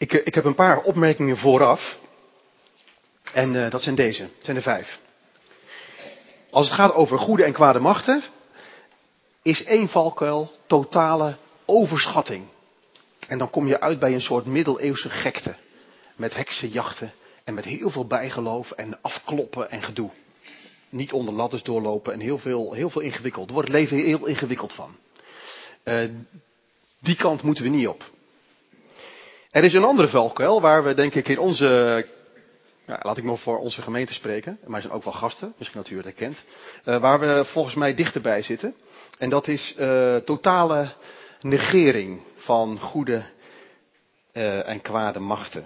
Ik, ik heb een paar opmerkingen vooraf. En uh, dat zijn deze. Het zijn er vijf. Als het gaat over goede en kwade machten, is één valkuil totale overschatting. En dan kom je uit bij een soort middeleeuwse gekte. Met heksenjachten en met heel veel bijgeloof en afkloppen en gedoe. Niet onder ladders doorlopen en heel veel, heel veel ingewikkeld. Er wordt het leven heel ingewikkeld van. Uh, die kant moeten we niet op. Er is een andere valkuil waar we denk ik in onze, ja, laat ik maar voor onze gemeente spreken, maar er zijn ook wel gasten, misschien dat u het herkent, uh, waar we volgens mij dichterbij zitten. En dat is uh, totale negering van goede uh, en kwade machten.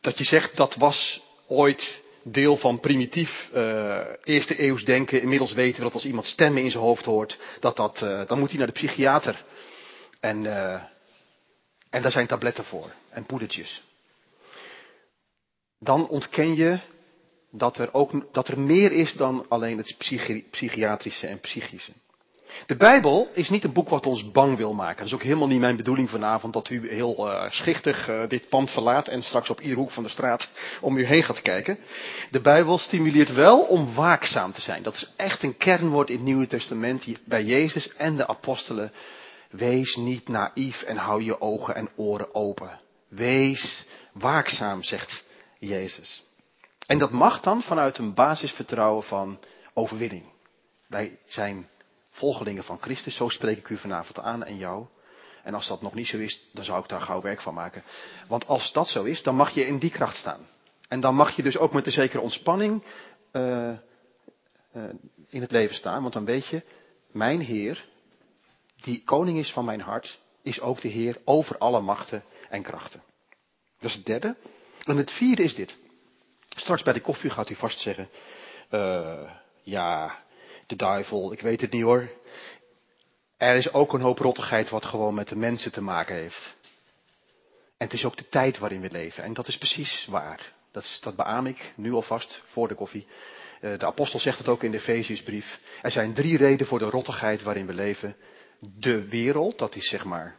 dat je zegt dat was ooit deel van primitief eerste eeuws denken. Inmiddels weten we dat als iemand stemmen in zijn hoofd hoort, dat dat, dan moet hij naar de psychiater. En, uh, en daar zijn tabletten voor en poedertjes. Dan ontken je dat er, ook, dat er meer is dan alleen het psychi psychiatrische en psychische. De Bijbel is niet een boek wat ons bang wil maken. Dat is ook helemaal niet mijn bedoeling vanavond dat u heel uh, schichtig uh, dit pand verlaat en straks op ieder hoek van de straat om u heen gaat kijken. De Bijbel stimuleert wel om waakzaam te zijn. Dat is echt een kernwoord in het Nieuwe Testament bij Jezus en de apostelen. Wees niet naïef en hou je ogen en oren open. Wees waakzaam, zegt Jezus. En dat mag dan vanuit een basisvertrouwen van overwinning. Wij zijn volgelingen van Christus. Zo spreek ik u vanavond aan en jou. En als dat nog niet zo is, dan zou ik daar gauw werk van maken. Want als dat zo is, dan mag je in die kracht staan. En dan mag je dus ook met een zekere ontspanning uh, uh, in het leven staan. Want dan weet je, mijn Heer, die koning is van mijn hart, is ook de Heer over alle machten en krachten. Dat is het derde. En het vierde is dit. Straks bij de koffie gaat u vast zeggen, uh, ja, de duivel, ik weet het niet hoor. Er is ook een hoop rottigheid wat gewoon met de mensen te maken heeft. En het is ook de tijd waarin we leven. En dat is precies waar. Dat, dat beaam ik nu alvast voor de koffie. Eh, de apostel zegt het ook in de Efeziusbrief. Er zijn drie redenen voor de rottigheid waarin we leven. De wereld, dat is zeg maar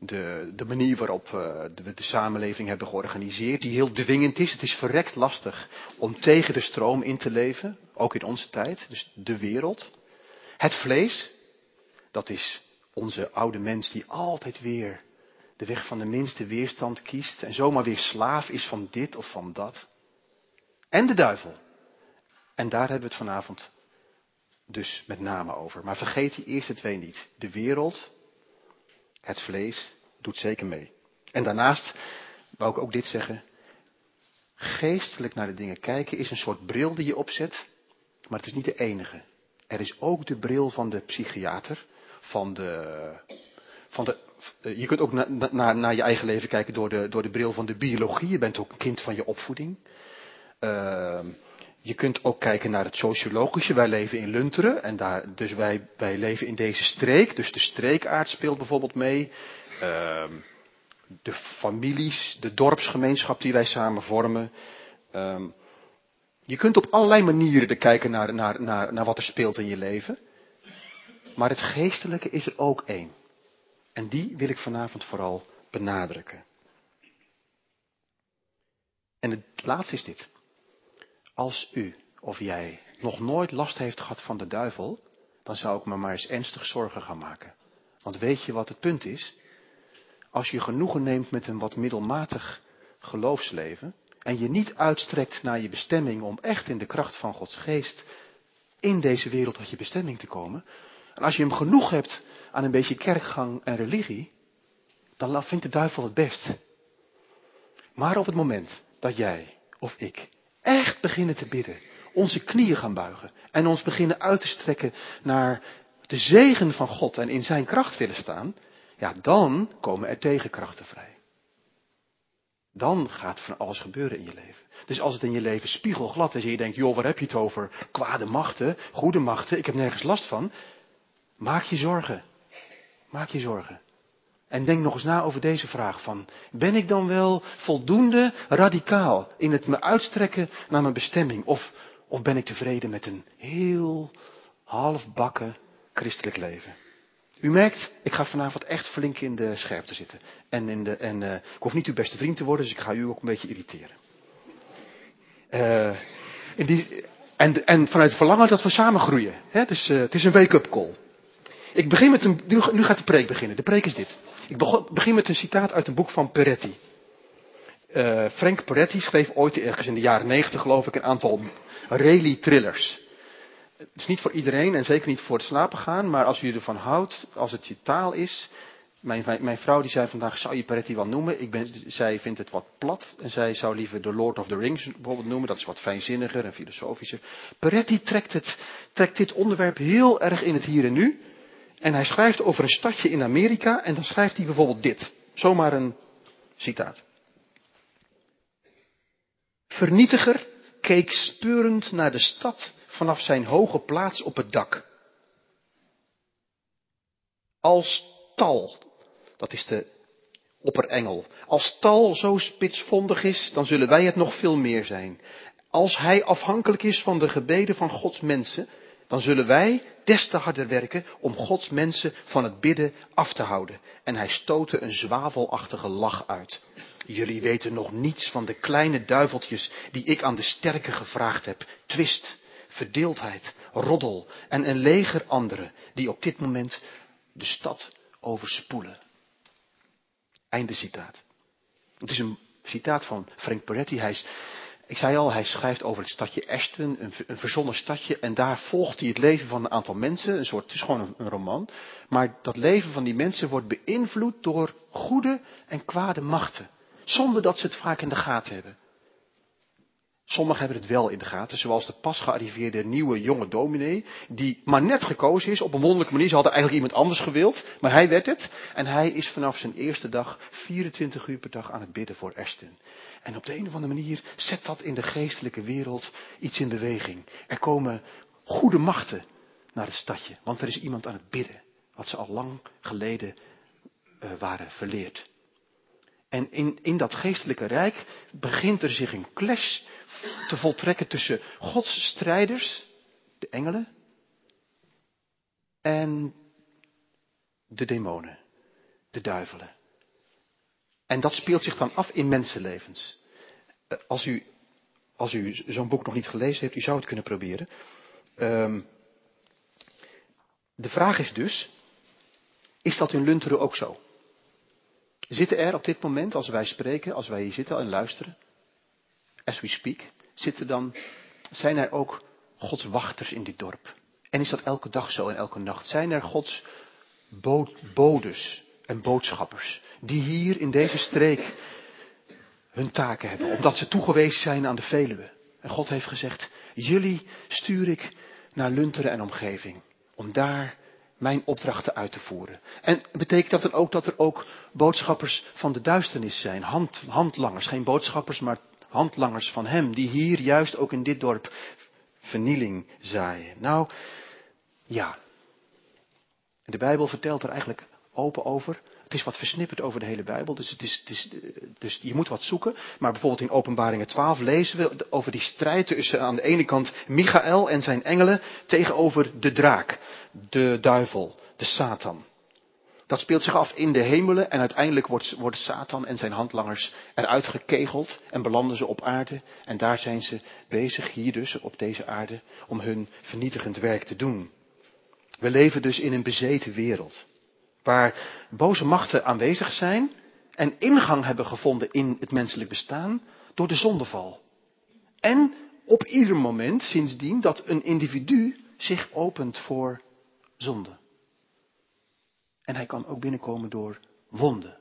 de, de manier waarop we de, de, samenleving hebben georganiseerd, die heel dwingend is. Het is verrekt lastig om tegen de stroom in te leven, ook in onze tijd. Dus de wereld. Het vlees, dat is onze oude mens die altijd weer de weg van de minste weerstand kiest en zomaar weer slaaf is van dit of van dat. En de duivel. En daar hebben we het vanavond dus met name over. Maar vergeet die eerste twee niet. De wereld het vlees doet zeker mee. En daarnaast wou ik ook dit zeggen. Geestelijk naar de dingen kijken is een soort bril die je opzet, maar het is niet de enige. Er is ook de bril van de psychiater, van de, van de je kunt ook naar na, na je eigen leven kijken door de, door de bril van de biologie. Je bent ook een kind van je opvoeding. Uh, je kunt ook kijken naar het sociologische. Wij leven in Lunteren en daar, dus wij, wij leven in deze streek. Dus de streekaard speelt bijvoorbeeld mee. Uh, de families, de dorpsgemeenschap die wij samen vormen. Uh, je kunt op allerlei manieren kijken naar, naar, naar, naar wat er speelt in je leven. Maar het geestelijke is er ook één. En die wil ik vanavond vooral benadrukken. En het laatste is dit. Als u of jij nog nooit last heeft gehad van de duivel, dan zou ik me maar eens ernstig zorgen gaan maken. Want weet je wat het punt is? Als je genoegen neemt met een wat middelmatig geloofsleven en je niet uitstrekt naar je bestemming om echt in de kracht van Gods geest in deze wereld tot je bestemming te komen, en als je hem genoeg hebt aan een beetje kerkgang en religie, dan vindt de duivel het best. Maar op het moment dat jij of ik echt beginnen te bidden, onze knieën gaan buigen en ons beginnen uit te strekken naar de zegen van God en in zijn kracht willen staan, ja, dan komen er tegenkrachten vrij. Dan gaat van alles gebeuren in je leven. Dus als het in je leven spiegelglad is en je denkt, joh, waar heb je het over? Kwade machten, goede machten, ik heb nergens last van. Maak je zorgen. Maak je zorgen. En denk nog eens na over deze vraag van, ben ik dan wel voldoende radicaal in het me uitstrekken naar mijn bestemming? Of, of ben ik tevreden met een heel halfbakken christelijk leven? U merkt, ik ga vanavond echt flink in de scherpte zitten. En, in de, en uh, ik hoef niet uw beste vriend te worden, dus ik ga u ook een beetje irriteren. Uh, in die, en, en vanuit het verlangen dat we samen groeien. Hè? Dus, uh, het is een wake-up call. Ik begin met een, nu gaat de preek beginnen. De preek is dit. Ik begin met een citaat uit een boek van Peretti. Uh, Frank Peretti schreef ooit ergens in de jaren negentig, geloof ik, een aantal rally thrillers. Het is niet voor iedereen en zeker niet voor het slapen gaan, maar als u ervan houdt, als het je taal is. Mijn, mijn vrouw die zei vandaag, zou je Peretti wel noemen? Ik ben, zij vindt het wat plat en zij zou liever The Lord of the Rings bijvoorbeeld noemen. Dat is wat fijnzinniger en filosofischer. Peretti trekt, het, trekt dit onderwerp heel erg in het hier en nu. En hij schrijft over een stadje in Amerika en dan schrijft hij bijvoorbeeld dit. Zomaar een citaat. Vernietiger keek speurend naar de stad vanaf zijn hoge plaats op het dak. Als tal, dat is de opperengel, als tal zo spitsvondig is, dan zullen wij het nog veel meer zijn. Als hij afhankelijk is van de gebeden van Gods mensen, dan zullen wij des te harder werken om Gods mensen van het bidden af te houden. En hij stootte een zwavelachtige lach uit. Jullie weten nog niets van de kleine duiveltjes die ik aan de sterke gevraagd heb. Twist, verdeeldheid, roddel en een leger anderen die op dit moment de stad overspoelen. Einde citaat. Het is een citaat van Frank Peretti. Hij is, ik zei al, hij schrijft over het stadje Ashton, een, verzonnen stadje. En daar volgt hij het leven van een aantal mensen. Een soort, het is gewoon een, een roman. Maar dat leven van die mensen wordt beïnvloed door goede en kwade machten. Zonder dat ze het vaak in de gaten hebben. Sommigen hebben het wel in de gaten, zoals de pas gearriveerde nieuwe jonge dominee, die maar net gekozen is op een wonderlijke manier. Ze hadden eigenlijk iemand anders gewild, maar hij werd het. En hij is vanaf zijn eerste dag 24 uur per dag aan het bidden voor Ashton. En op de een of andere manier zet dat in de geestelijke wereld iets in beweging. Er komen goede machten naar het stadje, want er is iemand aan het bidden, wat ze al lang geleden uh, waren verleerd. En in, in dat geestelijke rijk begint er zich een clash te voltrekken tussen Gods strijders, de engelen, en de demonen, de duivelen. En dat speelt zich dan af in mensenlevens. Eh, als u, als u zo'n boek nog niet gelezen heeft, u zou het kunnen proberen. Um, de vraag is dus, is dat in Lunteren ook zo? Zitten er op dit moment, als wij spreken, als wij hier zitten en luisteren, as we speak, zitten dan, zijn er ook Gods wachters in dit dorp? En is dat elke dag zo en elke nacht? Zijn er Gods bodes en boodschappers die hier in deze streek hun taken hebben, omdat ze toegewezen zijn aan de Veluwe? En God heeft gezegd, jullie stuur ik naar Lunteren en omgeving, om daar mijn opdrachten uit te voeren. En betekent dat dan ook dat er ook boodschappers van de duisternis zijn, hand, handlangers, geen boodschappers, maar handlangers van hem, die hier juist ook in dit dorp vernieling zaaien? Nou, ja. De Bijbel vertelt er eigenlijk open over. Het is wat versnipperd over de hele Bijbel, dus, het is, dus je moet wat zoeken. Maar bijvoorbeeld in Openbaringen 12 lezen we over die strijd tussen aan de ene kant Michael en zijn engelen tegenover de draak, de duivel, de Satan. Dat speelt zich af in de hemelen en uiteindelijk wordt, wordt Satan en zijn handlangers eruit gekegeld en belanden ze op aarde. En daar zijn ze bezig, hier dus op deze aarde, om hun vernietigend werk te doen. We leven dus in een bezeten wereld. Waar boze machten aanwezig zijn en ingang hebben gevonden in het menselijk bestaan door de zondeval. En op ieder moment sindsdien dat een individu zich opent voor zonde. En hij kan ook binnenkomen door wonden.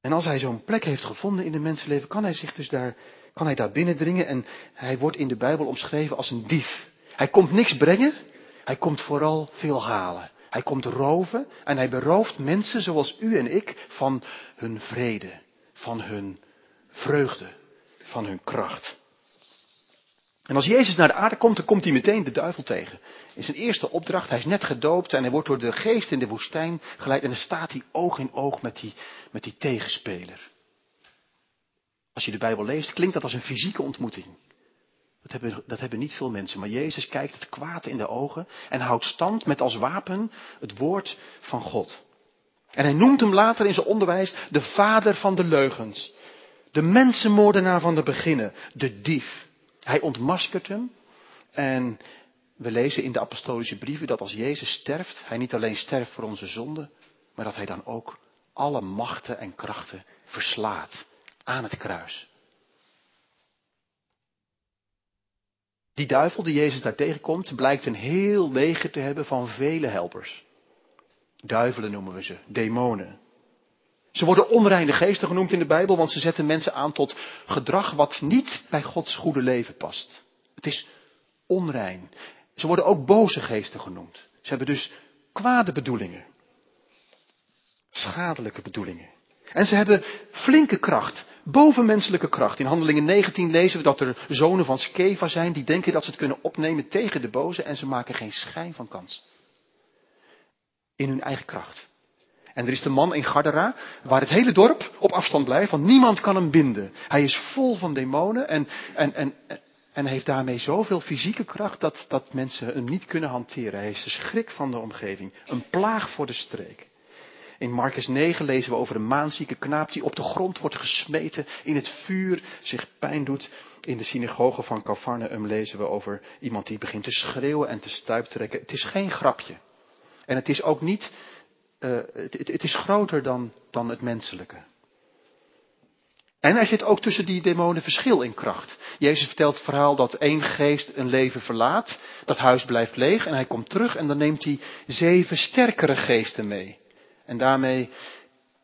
En als hij zo'n plek heeft gevonden in het mensenleven, kan hij zich dus daar, kan hij daar binnendringen en hij wordt in de Bijbel omschreven als een dief. Hij komt niks brengen, hij komt vooral veel halen. Hij komt roven en hij berooft mensen zoals u en ik van hun vrede, van hun vreugde, van hun kracht. En als Jezus naar de aarde komt, dan komt hij meteen de duivel tegen. In zijn eerste opdracht, hij is net gedoopt en hij wordt door de geest in de woestijn geleid en dan staat hij oog in oog met die, met die tegenspeler. Als je de Bijbel leest, klinkt dat als een fysieke ontmoeting. Dat hebben, dat hebben niet veel mensen. Maar Jezus kijkt het kwaad in de ogen en houdt stand met als wapen het woord van God. En hij noemt hem later in zijn onderwijs de vader van de leugens. De mensenmoordenaar van de beginnen. De dief. Hij ontmaskert hem. En we lezen in de apostolische brieven dat als Jezus sterft, hij niet alleen sterft voor onze zonden, maar dat hij dan ook alle machten en krachten verslaat aan het kruis. Die duivel die Jezus daar tegenkomt, blijkt een heel leger te hebben van vele helpers. Duivelen noemen we ze, demonen. Ze worden onreine geesten genoemd in de Bijbel, want ze zetten mensen aan tot gedrag wat niet bij Gods goede leven past. Het is onrein. Ze worden ook boze geesten genoemd. Ze hebben dus kwade bedoelingen. Schadelijke bedoelingen. En ze hebben flinke kracht, bovenmenselijke kracht. In Handelingen 19 lezen we dat er zonen van Skeva zijn die denken dat ze het kunnen opnemen tegen de boze en ze maken geen schijn van kans. In hun eigen kracht. En er is de man in Gardera, waar het hele dorp op afstand blijft, want niemand kan hem binden. Hij is vol van demonen en, en, en, en heeft daarmee zoveel fysieke kracht dat, dat mensen hem niet kunnen hanteren. Hij is de schrik van de omgeving, een plaag voor de streek. In Marcus 9 lezen we over een maanzieke knaap die op de grond wordt gesmeten, in het vuur zich pijn doet. In de synagoge van Cafarnaum lezen we over iemand die begint te schreeuwen en te stuiptrekken. Het is geen grapje. En het is ook niet, uh, het, het, is groter dan, dan het menselijke. En er zit ook tussen die demonen verschil in kracht. Jezus vertelt het verhaal dat één geest een leven verlaat, dat huis blijft leeg en hij komt terug en dan neemt hij zeven sterkere geesten mee. En daarmee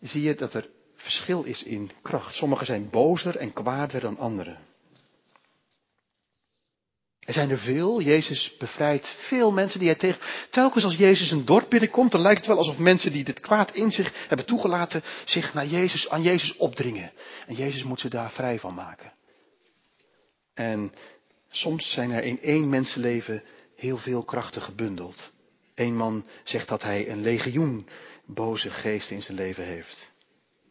zie je dat er verschil is in kracht. Sommigen zijn bozer en kwaarder dan anderen. Er zijn er veel. Jezus bevrijdt veel mensen die hij tegen. Telkens als Jezus een dorp binnenkomt, dan lijkt het wel alsof mensen die dit kwaad in zich hebben toegelaten, zich naar Jezus, aan Jezus opdringen. En Jezus moet ze daar vrij van maken. En soms zijn er in één mensenleven heel veel krachten gebundeld. Eén man zegt dat hij een legioen boze geesten in zijn leven heeft.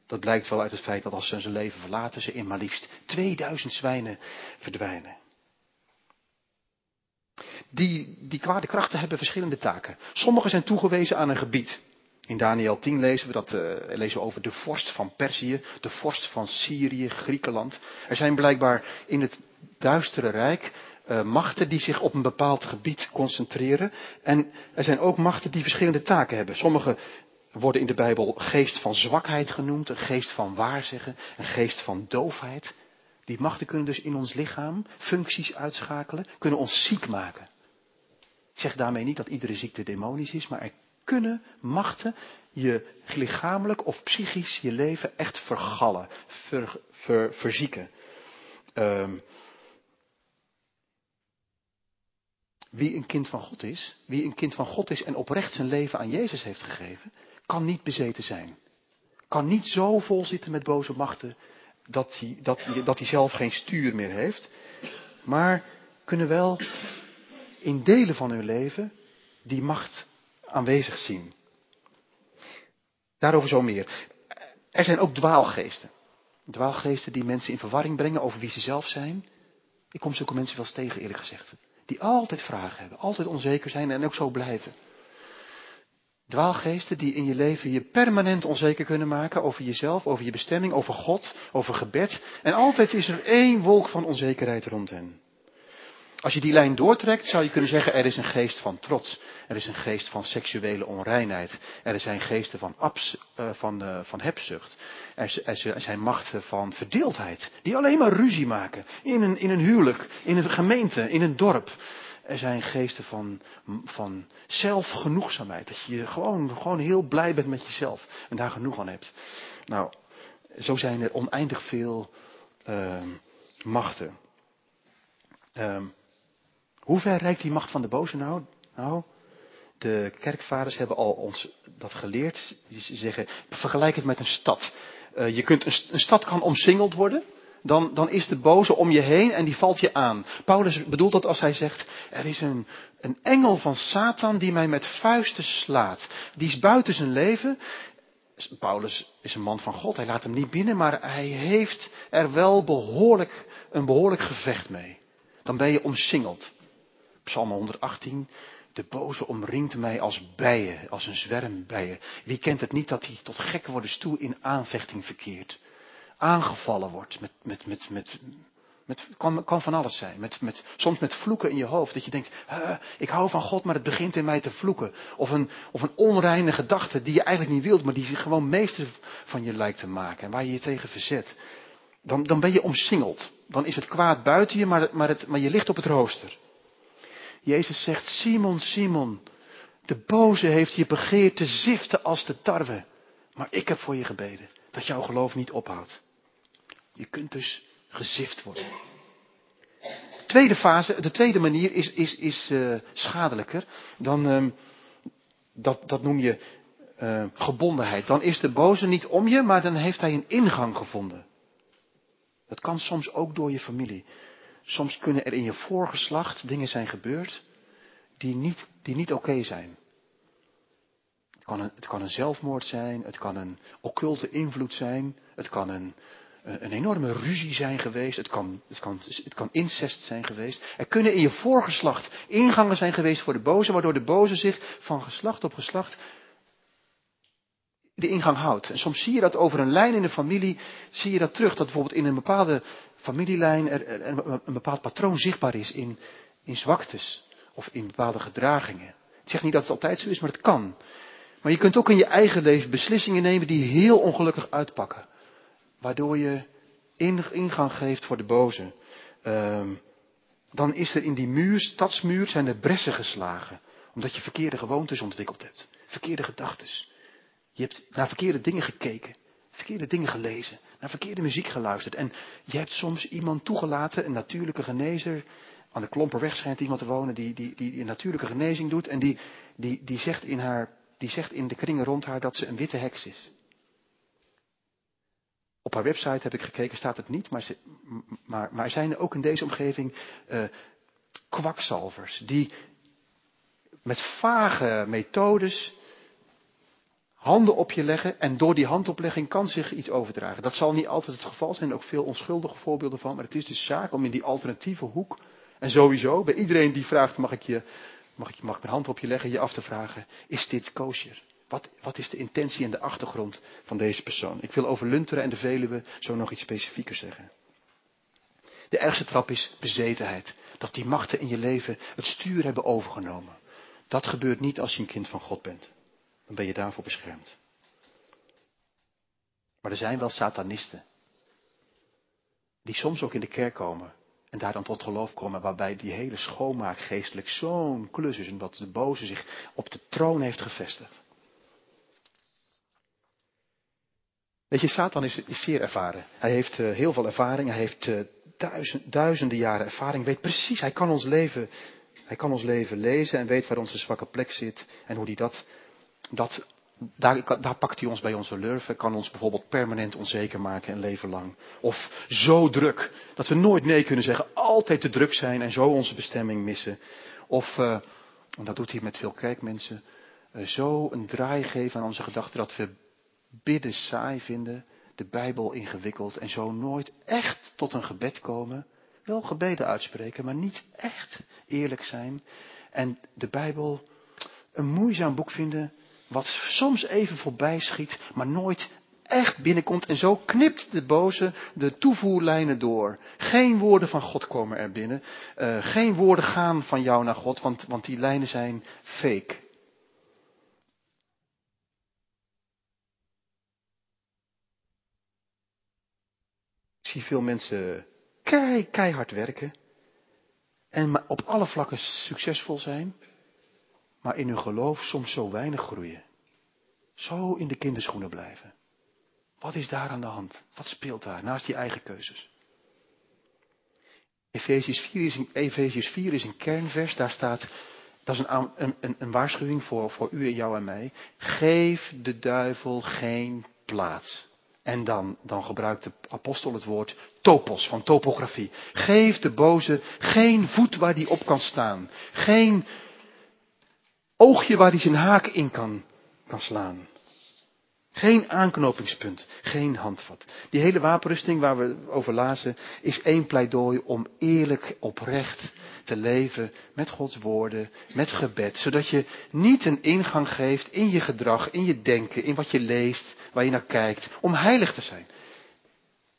Dat blijkt wel uit het feit dat als ze zijn leven verlaten, ze in maar liefst 2000 zwijnen verdwijnen. Die, die kwade krachten hebben verschillende taken. Sommige zijn toegewezen aan een gebied. In Daniel 10 lezen we dat, uh, lezen we over de vorst van Perzië, de vorst van Syrië, Griekenland. Er zijn blijkbaar in het duistere rijk uh, machten die zich op een bepaald gebied concentreren. En er zijn ook machten die verschillende taken hebben. Sommige worden in de Bijbel geest van zwakheid genoemd, een geest van waarzeggen, een geest van doofheid. Die machten kunnen dus in ons lichaam functies uitschakelen, kunnen ons ziek maken. Ik zeg daarmee niet dat iedere ziekte demonisch is, maar er kunnen machten je lichamelijk of psychisch je leven echt vergallen, ver, ver, verzieken. Um, wie een kind van God is, wie een kind van God is en oprecht zijn leven aan Jezus heeft gegeven, kan niet bezeten zijn. Kan niet zo vol zitten met boze machten dat hij, dat, dat hij zelf geen stuur meer heeft. Maar kunnen wel in delen van hun leven die macht aanwezig zien. Daarover zo meer. Er zijn ook dwaalgeesten. Dwaalgeesten die mensen in verwarring brengen over wie ze zelf zijn. Ik kom zulke mensen wel eens tegen, eerlijk gezegd. Die altijd vragen hebben, altijd onzeker zijn en ook zo blijven. Dwaalgeesten die in je leven je permanent onzeker kunnen maken over jezelf, over je bestemming, over God, over gebed. En altijd is er één wolk van onzekerheid rond hen. Als je die lijn doortrekt, zou je kunnen zeggen, er is een geest van trots. Er is een geest van seksuele onreinheid. Er zijn geesten van, abs, uh, van, uh, van hebzucht. Er, er, zijn machten van verdeeldheid. Die alleen maar ruzie maken. In een, in een huwelijk, in een gemeente, in een dorp. Er zijn geesten van, van zelfgenoegzaamheid. Dat je gewoon, gewoon heel blij bent met jezelf. En daar genoeg aan hebt. Nou, zo zijn er oneindig veel uh, machten. Um, hoe ver reikt die macht van de boze nou? Nou, de kerkvaders hebben al ons dat geleerd. Ze zeggen, vergelijk het met een stad. Uh, je kunt, een, een stad kan omsingeld worden dan, dan is de boze om je heen en die valt je aan. Paulus bedoelt dat als hij zegt, er is een, een engel van Satan die mij met vuisten slaat. Die is buiten zijn leven. Paulus is een man van God, hij laat hem niet binnen, maar hij heeft er wel behoorlijk, een behoorlijk gevecht mee. Dan ben je omsingeld. Psalm 118. De boze omringt mij als bijen, als een zwerm bijen. Wie kent het niet dat hij tot gek worden toe in aanvechting verkeert? Aangevallen wordt met, met, met, met, met, kan, kan van alles zijn. Met, met, soms met vloeken in je hoofd. Dat je denkt, ik hou van God, maar het begint in mij te vloeken. Of een, of een onreine gedachte die je eigenlijk niet wilt, maar die zich gewoon meester van je lijkt te maken. En waar je je tegen verzet. Dan, dan ben je omsingeld. Dan is het kwaad buiten je, maar, maar, het, maar je ligt op het rooster. Jezus zegt, Simon, Simon, de boze heeft je begeerd te ziften als de tarwe. Maar ik heb voor je gebeden, dat jouw geloof niet ophoudt. Je kunt dus gezift worden. De tweede fase, de tweede manier is, is, is uh, schadelijker. Dan, uh, dat, dat noem je uh, gebondenheid. Dan is de boze niet om je, maar dan heeft hij een ingang gevonden. Dat kan soms ook door je familie. Soms kunnen er in je voorgeslacht dingen zijn gebeurd die niet, die niet oké zijn. Het kan, het kan een zelfmoord zijn, het kan een occulte invloed zijn, het kan een, een enorme ruzie zijn geweest, het kan, het, kan, het kan incest zijn geweest. Er kunnen in je voorgeslacht ingangen zijn geweest voor de boze, waardoor de boze zich van geslacht op geslacht de ingang houdt. En soms zie je dat over een lijn in de familie, zie je dat terug, dat bijvoorbeeld in een bepaalde familielijn er, er een bepaald patroon zichtbaar is in, in zwaktes of in bepaalde gedragingen. Ik zeg niet dat het altijd zo is, maar het kan. Maar je kunt ook in je eigen leven beslissingen nemen die heel ongelukkig uitpakken. Waardoor je ingang geeft voor de boze. Uh, dan is er in die muur, stadsmuur, zijn er bressen geslagen. Omdat je verkeerde gewoontes ontwikkeld hebt. Verkeerde gedachten. Je hebt naar verkeerde dingen gekeken. Verkeerde dingen gelezen. Naar verkeerde muziek geluisterd. En je hebt soms iemand toegelaten, een natuurlijke genezer. Aan de Klomperweg schijnt iemand te wonen die, die, die, die een natuurlijke genezing doet. En die, die, die, zegt in haar, die zegt in de kringen rond haar dat ze een witte heks is. Op haar website heb ik gekeken, staat het niet, maar, ze, maar, maar er zijn ook in deze omgeving uh, kwakzalvers die met vage methodes handen op je leggen en door die handoplegging kan zich iets overdragen. Dat zal niet altijd het geval zijn, ook veel onschuldige voorbeelden van, maar het is dus zaak om in die alternatieve hoek en sowieso bij iedereen die vraagt, mag ik, je, mag ik, mag ik mijn hand op je leggen, je af te vragen, is dit kosher? Wat, wat is de intentie en de achtergrond van deze persoon? Ik wil over Lunteren en de Veluwe zo nog iets specifieker zeggen. De ergste trap is bezetenheid. Dat die machten in je leven het stuur hebben overgenomen. Dat gebeurt niet als je een kind van God bent. Dan ben je daarvoor beschermd. Maar er zijn wel satanisten. Die soms ook in de kerk komen. En daar dan tot geloof komen. Waarbij die hele schoonmaak geestelijk zo'n klus is. Omdat de boze zich op de troon heeft gevestigd. Weet je, Satan is, zeer ervaren. Hij heeft uh, heel veel ervaring. Hij heeft uh, duizend, duizenden jaren ervaring. Weet precies, hij kan ons leven, hij kan ons leven lezen en weet waar onze zwakke plek zit. En hoe hij dat, dat daar, pakt hij ons bij onze lurven, kan ons bijvoorbeeld permanent onzeker maken een leven lang. Of zo druk, dat we nooit nee kunnen zeggen, altijd te druk zijn en zo onze bestemming missen. Of, uh, en dat doet hij met veel kerkmensen, zo een draai geven aan onze gedachten dat we bidden saai vinden, de Bijbel ingewikkeld en zo nooit echt tot een gebed komen. Wel gebeden uitspreken, maar niet echt eerlijk zijn. En de Bijbel een moeizaam boek vinden, wat soms even voorbij schiet, maar nooit echt binnenkomt. En zo knipt de boze de toevoerlijnen door. Geen woorden van God komen er binnen. Uh, geen woorden gaan van jou naar God, want, want die lijnen zijn fake. Ik zie veel mensen kei, keihard werken. En op alle vlakken succesvol zijn. Maar in hun geloof soms zo weinig groeien. Zo in de kinderschoenen blijven. Wat is daar aan de hand? Wat speelt daar naast die eigen keuzes? Efeziërs 4 is een, Efeziërs 4 is een kernvers. Daar staat, dat is een, een, een waarschuwing voor, voor u en jou en mij. Geef de duivel geen plaats. En dan, dan gebruikt de apostel het woord topos, van topografie. Geef de boze geen voet waar die op kan staan. Geen oogje waar hij zijn haak in kan, kan slaan. Geen aanknopingspunt, geen handvat. Die hele wapenrusting waar we over lazen is één pleidooi om eerlijk, oprecht te leven met Gods woorden, met gebed, zodat je niet een ingang geeft in je gedrag, in je denken, in wat je leest, waar je naar kijkt, om heilig te zijn,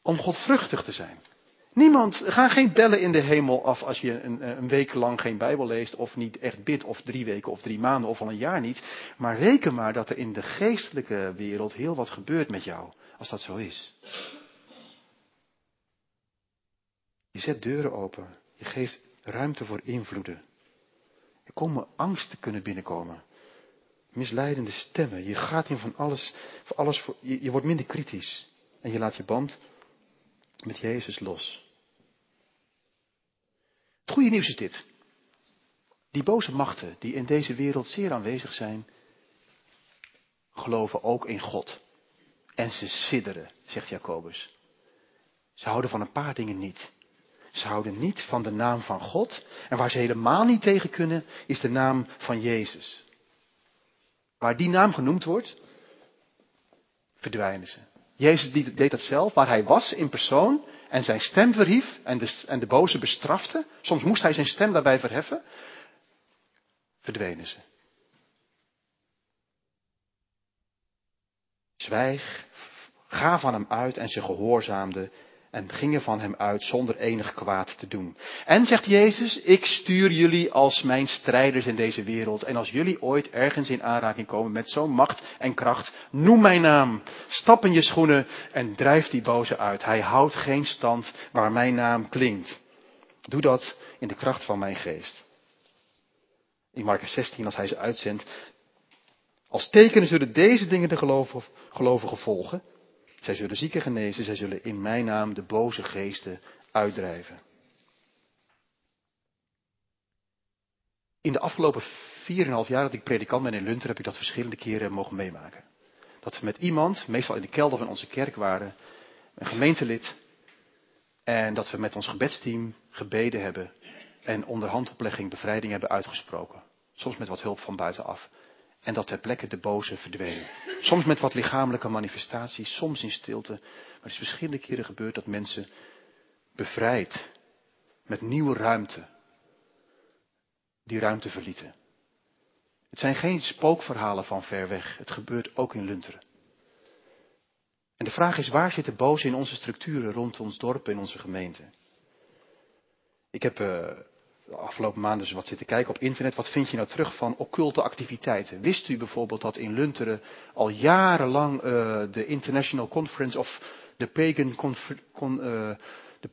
om godvruchtig te zijn. Niemand, ga geen bellen in de hemel af als je een, een, week lang geen Bijbel leest of niet echt bidt of drie weken of drie maanden of al een jaar niet. Maar reken maar dat er in de geestelijke wereld heel wat gebeurt met jou, als dat zo is. Je zet deuren open, je geeft ruimte voor invloeden. Er komen angsten kunnen binnenkomen. Misleidende stemmen. Je gaat in van alles, voor alles voor, je wordt minder kritisch. En je laat je band met Jezus los. Het goede nieuws is dit. Die boze machten die in deze wereld zeer aanwezig zijn, geloven ook in God. En ze sidderen, zegt Jacobus. Ze houden van een paar dingen niet. Ze houden niet van de naam van God. En waar ze helemaal niet tegen kunnen, is de naam van Jezus. Waar die naam genoemd wordt, verdwijnen ze. Jezus deed dat zelf, waar hij was in persoon en zijn stem verhief en de, en de boze bestrafte. Soms moest hij zijn stem daarbij verheffen. Verdwenen ze. Zwijg, ga van hem uit en ze gehoorzaamden en gingen van hem uit zonder enig kwaad te doen. En zegt Jezus, ik stuur jullie als mijn strijders in deze wereld. En als jullie ooit ergens in aanraking komen met zo'n macht en kracht, noem mijn naam, stap in je schoenen en drijf die boze uit. Hij houdt geen stand waar mijn naam klinkt. Doe dat in de kracht van mijn geest. In Marcus 16, als hij ze uitzendt, als tekenen zullen deze dingen de gelovigen volgen. Zij zullen zieken genezen, zij zullen in mijn naam de boze geesten uitdrijven. In de afgelopen 4,5 jaar dat ik predikant ben in Lunter heb ik dat verschillende keren mogen meemaken. Dat we met iemand, meestal in de kelder van onze kerk waren, een gemeentelid, en dat we met ons gebedsteam gebeden hebben en onder handoplegging bevrijding hebben uitgesproken. Soms met wat hulp van buitenaf. En dat ter plekke de boze verdween. Soms met wat lichamelijke manifestaties, soms in stilte. Maar het is verschillende keren gebeurd dat mensen bevrijd, met nieuwe ruimte, die ruimte verlieten. Het zijn geen spookverhalen van ver weg. Het gebeurt ook in Lunteren. En de vraag is, waar zit de boze in onze structuren rond ons dorp en onze gemeente? Ik heb uh, de afgelopen maanden dus wat zitten kijken op internet. Wat vind je nou terug van occulte activiteiten? Wist u bijvoorbeeld dat in Lunteren al jarenlang uh, de International Conference of the Pagan, con, uh,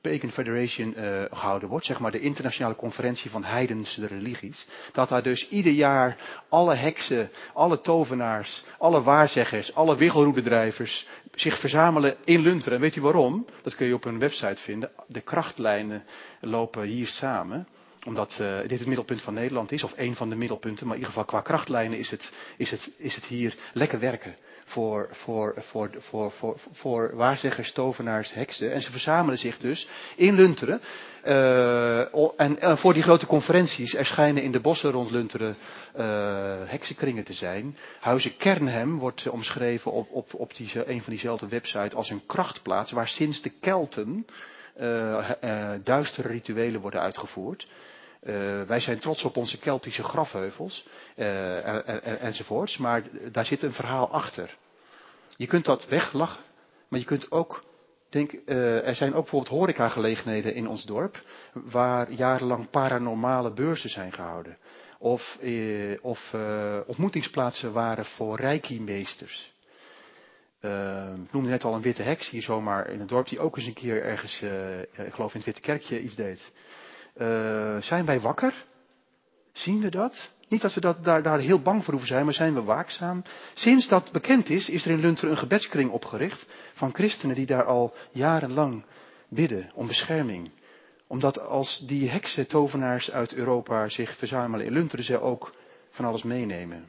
Pagan Federation uh, gehouden wordt, zeg maar de internationale conferentie van heidense religies, dat daar dus ieder jaar alle heksen, alle tovenaars, alle waarzeggers, alle wiggelroededrijvers zich verzamelen in Lunteren. En weet u waarom? Dat kun je op hun website vinden. De krachtlijnen lopen hier samen omdat uh, dit het middelpunt van Nederland is, of een van de middelpunten, maar in ieder geval qua krachtlijnen is het, is het, is het hier lekker werken voor, voor, voor, voor, voor, waarzeggers, tovenaars, heksen. En ze verzamelen zich dus in Lunteren. Uh, en voor die grote conferenties er schijnen in de bossen rond Lunteren uh, heksenkringen te zijn. Huizen Kernhem wordt omschreven op, op, op die, een van diezelfde websites als een krachtplaats waar sinds de Kelten duistere rituelen worden uitgevoerd. Uh, wij zijn trots op onze Keltische grafheuvels uh, en, en, enzovoorts, maar daar zit een verhaal achter. Je kunt dat weglachen, maar je kunt ook, denk, uh, er zijn ook bijvoorbeeld horecagelegenheden in ons dorp, waar jarenlang paranormale beurzen zijn gehouden. Of, of ontmoetingsplaatsen waren voor reiki-meesters. ik noemde net al een witte heks hier zomaar in het dorp, die ook eens een keer ergens, ik geloof in het Witte Kerkje, iets deed. Uh, zijn wij wakker? Zien we dat? Niet dat we dat, daar, daar heel bang voor hoeven zijn, maar zijn we waakzaam? Sinds dat bekend is, is er in Lunter een gebedskring opgericht van christenen die daar al jarenlang bidden om bescherming. Omdat als die heksen, tovenaars uit Europa zich verzamelen in Lunteren, ze ook van alles meenemen.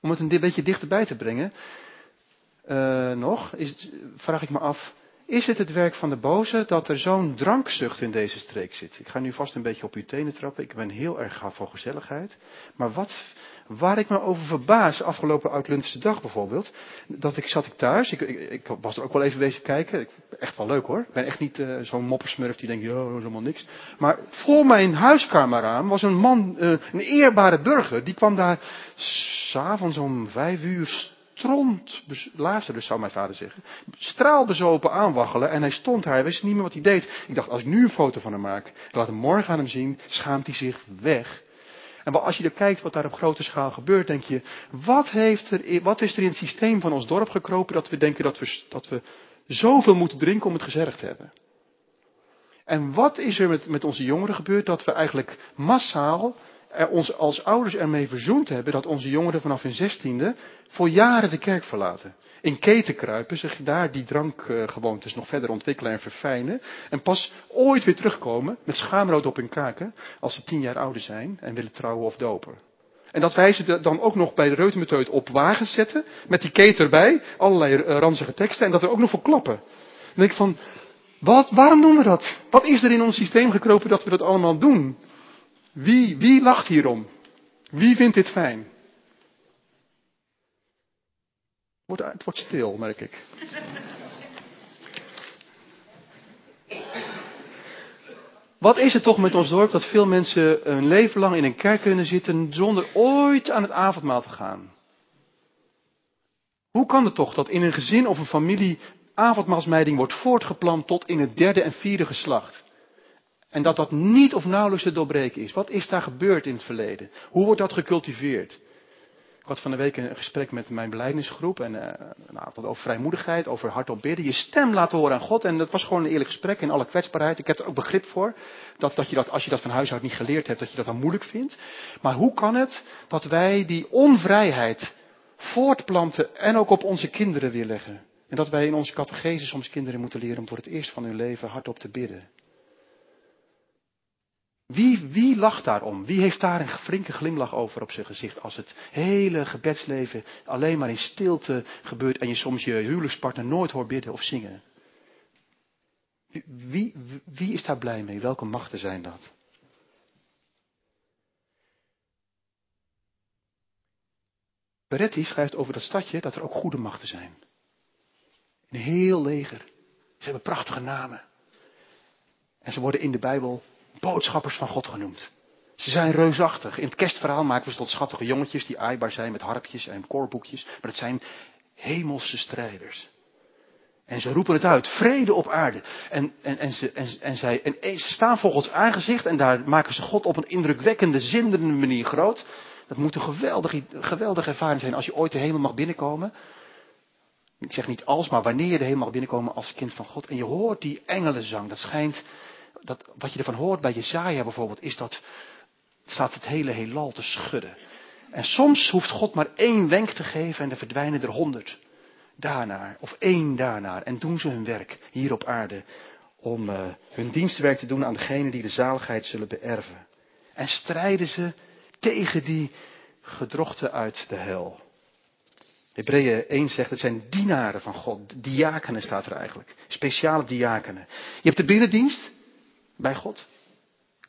Om het een beetje dichterbij te brengen, uh, nog, is, vraag ik me af, is het het werk van de boze dat er zo'n drankzucht in deze streek zit? Ik ga nu vast een beetje op uw tenen trappen. Ik ben heel erg gaaf voor gezelligheid. Maar wat, Waar ik me over verbaas, afgelopen Uitluntense dag bijvoorbeeld, dat ik zat ik thuis, ik, ik, ik, was er ook wel even bezig kijken, echt wel leuk hoor. Ik ben echt niet uh, zo'n moppersmurf die denkt, joh, helemaal niks. Maar voor mijn huiskamerraam was een man, uh, een eerbare burger, die kwam daar s'avonds om vijf uur stront, dus zou mijn vader zeggen, straalbezopen aanwaggelen en hij stond daar, hij wist niet meer wat hij deed. Ik dacht, als ik nu een foto van hem maak, ik laat hem morgen aan hem zien, schaamt hij zich weg. En als je er kijkt wat daar op grote schaal gebeurt, denk je, wat, heeft er, wat is er in het systeem van ons dorp gekropen dat we denken dat we, dat we zoveel moeten drinken om het gezellig te hebben? En wat is er met, met onze jongeren gebeurd dat we eigenlijk massaal er ons als ouders ermee verzoend hebben dat onze jongeren vanaf hun zestiende voor jaren de kerk verlaten. In keten kruipen, zich daar die drankgewoontes nog verder ontwikkelen en verfijnen. En pas ooit weer terugkomen met schaamrood op hun kaken als ze tien jaar ouder zijn en willen trouwen of dopen. En dat wij ze dan ook nog bij de reutemeteut op wagens zetten, met die keten erbij, allerlei ranzige teksten, en dat er ook nog voor klappen. Dan denk ik van, wat, waarom doen we dat? Wat is er in ons systeem gekropen dat we dat allemaal doen? Wie, wie lacht hierom? Wie vindt dit fijn? Het wordt stil, merk ik. Wat is het toch met ons dorp dat veel mensen een leven lang in een kerk kunnen zitten zonder ooit aan het avondmaal te gaan? Hoe kan het toch dat in een gezin of een familie avondmaalsmijding wordt voortgeplant tot in het derde en vierde geslacht? En dat dat niet of nauwelijks te doorbreken is. Wat is daar gebeurd in het verleden? Hoe wordt dat gecultiveerd? Ik had van de week een gesprek met mijn beleidingsgroep en uh, nou, over vrijmoedigheid, over hardop bidden, je stem laten horen aan God. En dat was gewoon een eerlijk gesprek in alle kwetsbaarheid. Ik heb er ook begrip voor dat, dat je dat, als je dat van huis uit niet geleerd hebt, dat je dat dan moeilijk vindt. Maar hoe kan het dat wij die onvrijheid voortplanten en ook op onze kinderen weer leggen? En dat wij in onze catechese soms kinderen moeten leren om voor het eerst van hun leven hardop te bidden. Wie, wie lacht daarom? Wie heeft daar een flinke glimlach over op zijn gezicht als het hele gebedsleven alleen maar in stilte gebeurt en je soms je huwelijkspartner nooit hoort bidden of zingen? Wie, wie, is daar blij mee? Welke machten zijn dat? Peretti schrijft over dat stadje dat er ook goede machten zijn. Een heel leger. Ze hebben prachtige namen. En ze worden in de Bijbel boodschappers van God genoemd. Ze zijn reusachtig. In het kerstverhaal maken we ze tot schattige jongetjes die aaibaar zijn met harpjes en koorboekjes. Maar het zijn hemelse strijders. En ze roepen het uit. Vrede op aarde. En, en, en, ze, en, en, zij, en staan voor Gods aangezicht en daar maken ze God op een indrukwekkende, zinderende manier groot. Dat moet een geweldige, geweldige ervaring zijn als je ooit de hemel mag binnenkomen. Ik zeg niet als, maar wanneer je de hemel mag binnenkomen als kind van God. En je hoort die engelenzang. Dat schijnt dat, wat je ervan hoort bij Jezaja bijvoorbeeld, is dat staat het hele heelal te schudden. En soms hoeft God maar één wenk te geven en er verdwijnen er honderd daarnaar, of één daarnaar. En doen ze hun werk hier op aarde om uh, hun dienstwerk te doen aan degenen die de zaligheid zullen beërven. En strijden ze tegen die gedrochten uit de hel. Hebreeën 1 zegt, het zijn dienaren van God. Diakenen staat er eigenlijk. Speciale diakenen. Je hebt de binnendienst bij God.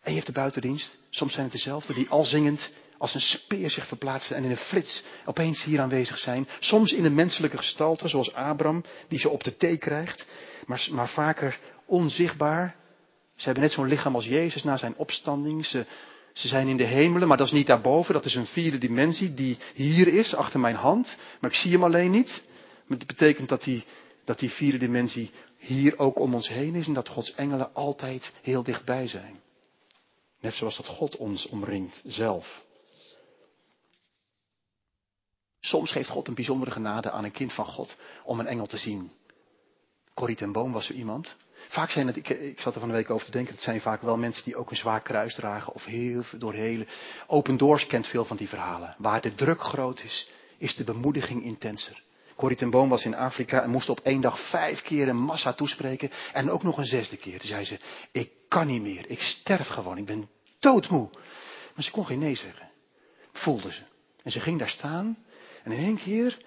En je hebt de buitendienst. Soms zijn het dezelfde die al zingend als een speer zich verplaatsen en in een flits opeens hier aanwezig zijn. Soms in een menselijke gestalte, zoals Abraham, die ze op de thee krijgt. Maar, maar vaker onzichtbaar. Ze hebben net zo'n lichaam als Jezus na zijn opstanding. Ze, ze zijn in de hemelen, maar dat is niet daarboven. Dat is een vierde dimensie die hier is, achter mijn hand. Maar ik zie hem alleen niet. Maar dat betekent dat die, dat die vierde dimensie hier ook om ons heen is en dat Gods engelen altijd heel dichtbij zijn. Net zoals dat God ons omringt zelf. Soms geeft God een bijzondere genade aan een kind van God om een engel te zien. Corrie ten Boom was zo iemand. Vaak zijn het, ik, ik zat er van de week over te denken, het zijn vaak wel mensen die ook een zwaar kruis dragen of heel door hele. Open Doors kent veel van die verhalen. Waar de druk groot is, is de bemoediging intenser. Corrie ten Boom was in Afrika en moest op één dag vijf keer een massa toespreken. En ook nog een zesde keer. Toen zei ze, ik kan niet meer. Ik sterf gewoon. Ik ben doodmoe. Maar ze kon geen nee zeggen. Voelde ze. En ze ging daar staan. En in één keer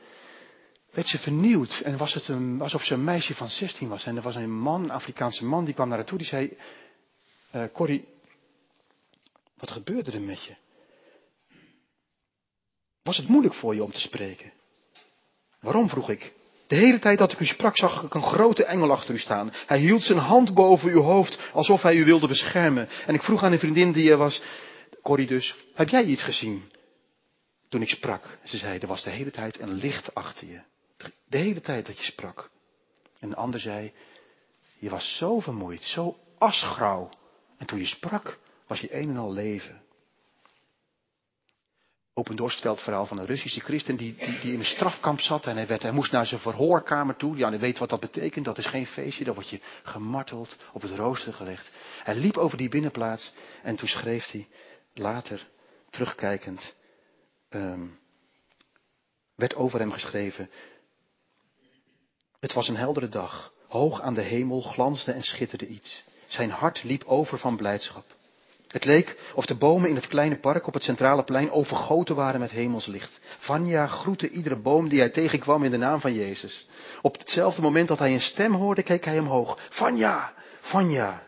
werd ze vernieuwd. En was het een, alsof ze een meisje van 16 was. En er was een man, een Afrikaanse man, die kwam naar haar toe. Die zei, uh, Corrie, wat gebeurde er met je? Was het moeilijk voor je om te spreken? Waarom, vroeg ik. De hele tijd dat ik u sprak, zag ik een grote engel achter u staan. Hij hield zijn hand boven uw hoofd, alsof hij u wilde beschermen. En ik vroeg aan een vriendin die er was, Corrie dus, heb jij iets gezien? Toen ik sprak. Ze zei, er was de hele tijd een licht achter je. De hele tijd dat je sprak. En een ander zei, je was zo vermoeid, zo asgrauw. En toen je sprak, was je een en al leven. Open verhaal van een Russische christen die, die, die, in een strafkamp zat en hij, werd, hij moest naar zijn verhoorkamer toe. Ja, en weet wat dat betekent. Dat is geen feestje, dan word je gemarteld, op het rooster gelegd. Hij liep over die binnenplaats en toen schreef hij later, terugkijkend, um, werd over hem geschreven. Het was een heldere dag. Hoog aan de hemel glansde en schitterde iets. Zijn hart liep over van blijdschap. Het leek of de bomen in het kleine park op het centrale plein overgoten waren met hemelslicht. Vanja groette iedere boom die hij tegenkwam in de naam van Jezus. Op hetzelfde moment dat hij een stem hoorde, keek hij omhoog. Vanja, Vanja.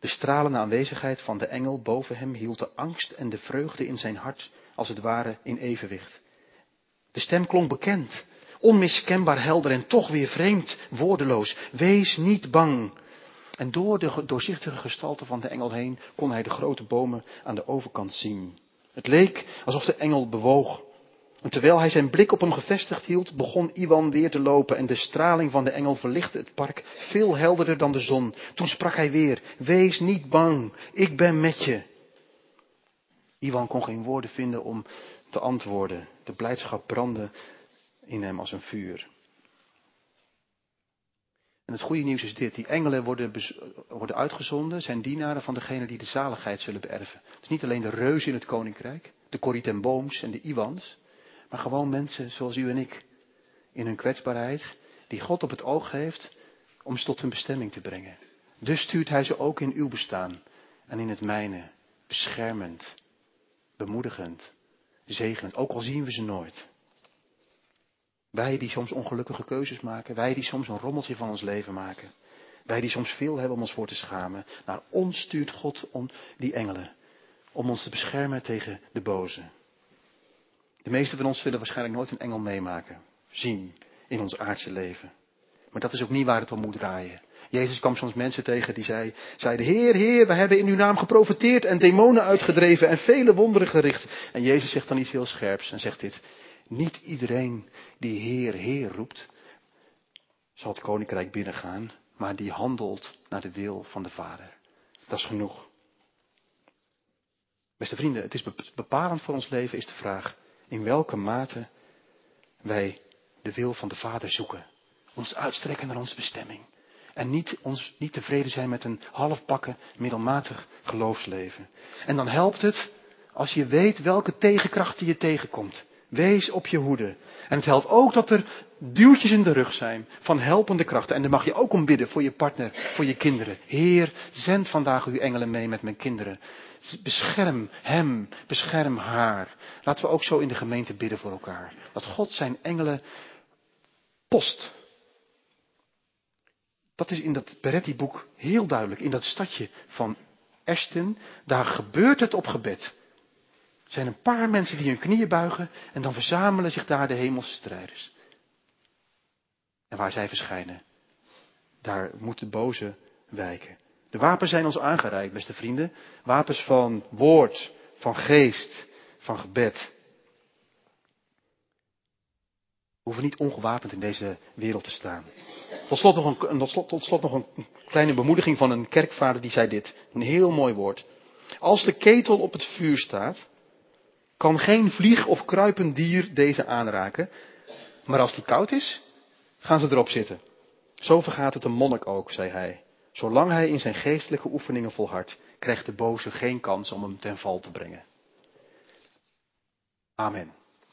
De stralende aanwezigheid van de engel boven hem hield de angst en de vreugde in zijn hart als het ware in evenwicht. De stem klonk bekend, onmiskenbaar helder en toch weer vreemd, woordeloos. Wees niet bang. En door de doorzichtige gestalte van de engel heen kon hij de grote bomen aan de overkant zien. Het leek alsof de engel bewoog. En terwijl hij zijn blik op hem gevestigd hield, begon Iwan weer te lopen en de straling van de engel verlichtte het park veel helderder dan de zon. Toen sprak hij weer, wees niet bang, ik ben met je. Iwan kon geen woorden vinden om te antwoorden. De blijdschap brandde in hem als een vuur. En het goede nieuws is dit, die engelen worden, worden uitgezonden, zijn dienaren van degene die de zaligheid zullen beërven. Is niet alleen de reuzen in het koninkrijk, de Corrie en Booms en de Iwans, maar gewoon mensen zoals u en ik, in hun kwetsbaarheid, die God op het oog heeft om ze tot hun bestemming te brengen. Dus stuurt hij ze ook in uw bestaan en in het mijne, beschermend, bemoedigend, zegenend, ook al zien we ze nooit. Wij die soms ongelukkige keuzes maken, wij die soms een rommeltje van ons leven maken, wij die soms veel hebben om ons voor te schamen, naar ons stuurt God om die engelen, om ons te beschermen tegen de boze. De meesten van ons zullen waarschijnlijk nooit een engel meemaken, zien in ons aardse leven. Maar dat is ook niet waar het om moet draaien. Jezus kwam soms mensen tegen die zei, zeiden, Heer, Heer, we hebben in uw naam geprofiteerd en demonen uitgedreven en vele wonderen gericht. En Jezus zegt dan iets heel scherps en zegt dit, niet iedereen die Heer, Heer roept, zal het koninkrijk binnengaan, maar die handelt naar de wil van de Vader. Dat is genoeg. Beste vrienden, het is bepalend voor ons leven is de vraag in welke mate wij de wil van de Vader zoeken. Ons uitstrekken naar onze bestemming. En niet, ons, niet tevreden zijn met een halfpakken, middelmatig geloofsleven. En dan helpt het als je weet welke tegenkrachten je tegenkomt. Wees op je hoede. En het helpt ook dat er duwtjes in de rug zijn van helpende krachten. En daar mag je ook om bidden voor je partner, voor je kinderen. Heer, zend vandaag uw engelen mee met mijn kinderen. Bescherm hem, bescherm haar. Laten we ook zo in de gemeente bidden voor elkaar. Dat God zijn engelen post. Dat is in dat Peretti-boek heel duidelijk. In dat stadje van Ashton, daar gebeurt het op gebed. Er zijn een paar mensen die hun knieën buigen en dan verzamelen zich daar de hemelse strijders. En waar zij verschijnen, daar moet de boze wijken. De wapens zijn ons aangereikt, beste vrienden. Wapens van woord, van geest, van gebed. We hoeven niet ongewapend in deze wereld te staan. Nog een, tot slot nog een kleine bemoediging van een kerkvader die zei dit. Een heel mooi woord. Als de ketel op het vuur staat, kan geen vlieg of kruipend dier deze aanraken. Maar als die koud is, gaan ze erop zitten. Zo vergaat het een monnik ook, zei hij. Zolang hij in zijn geestelijke oefeningen volhardt, krijgt de boze geen kans om hem ten val te brengen. Amen.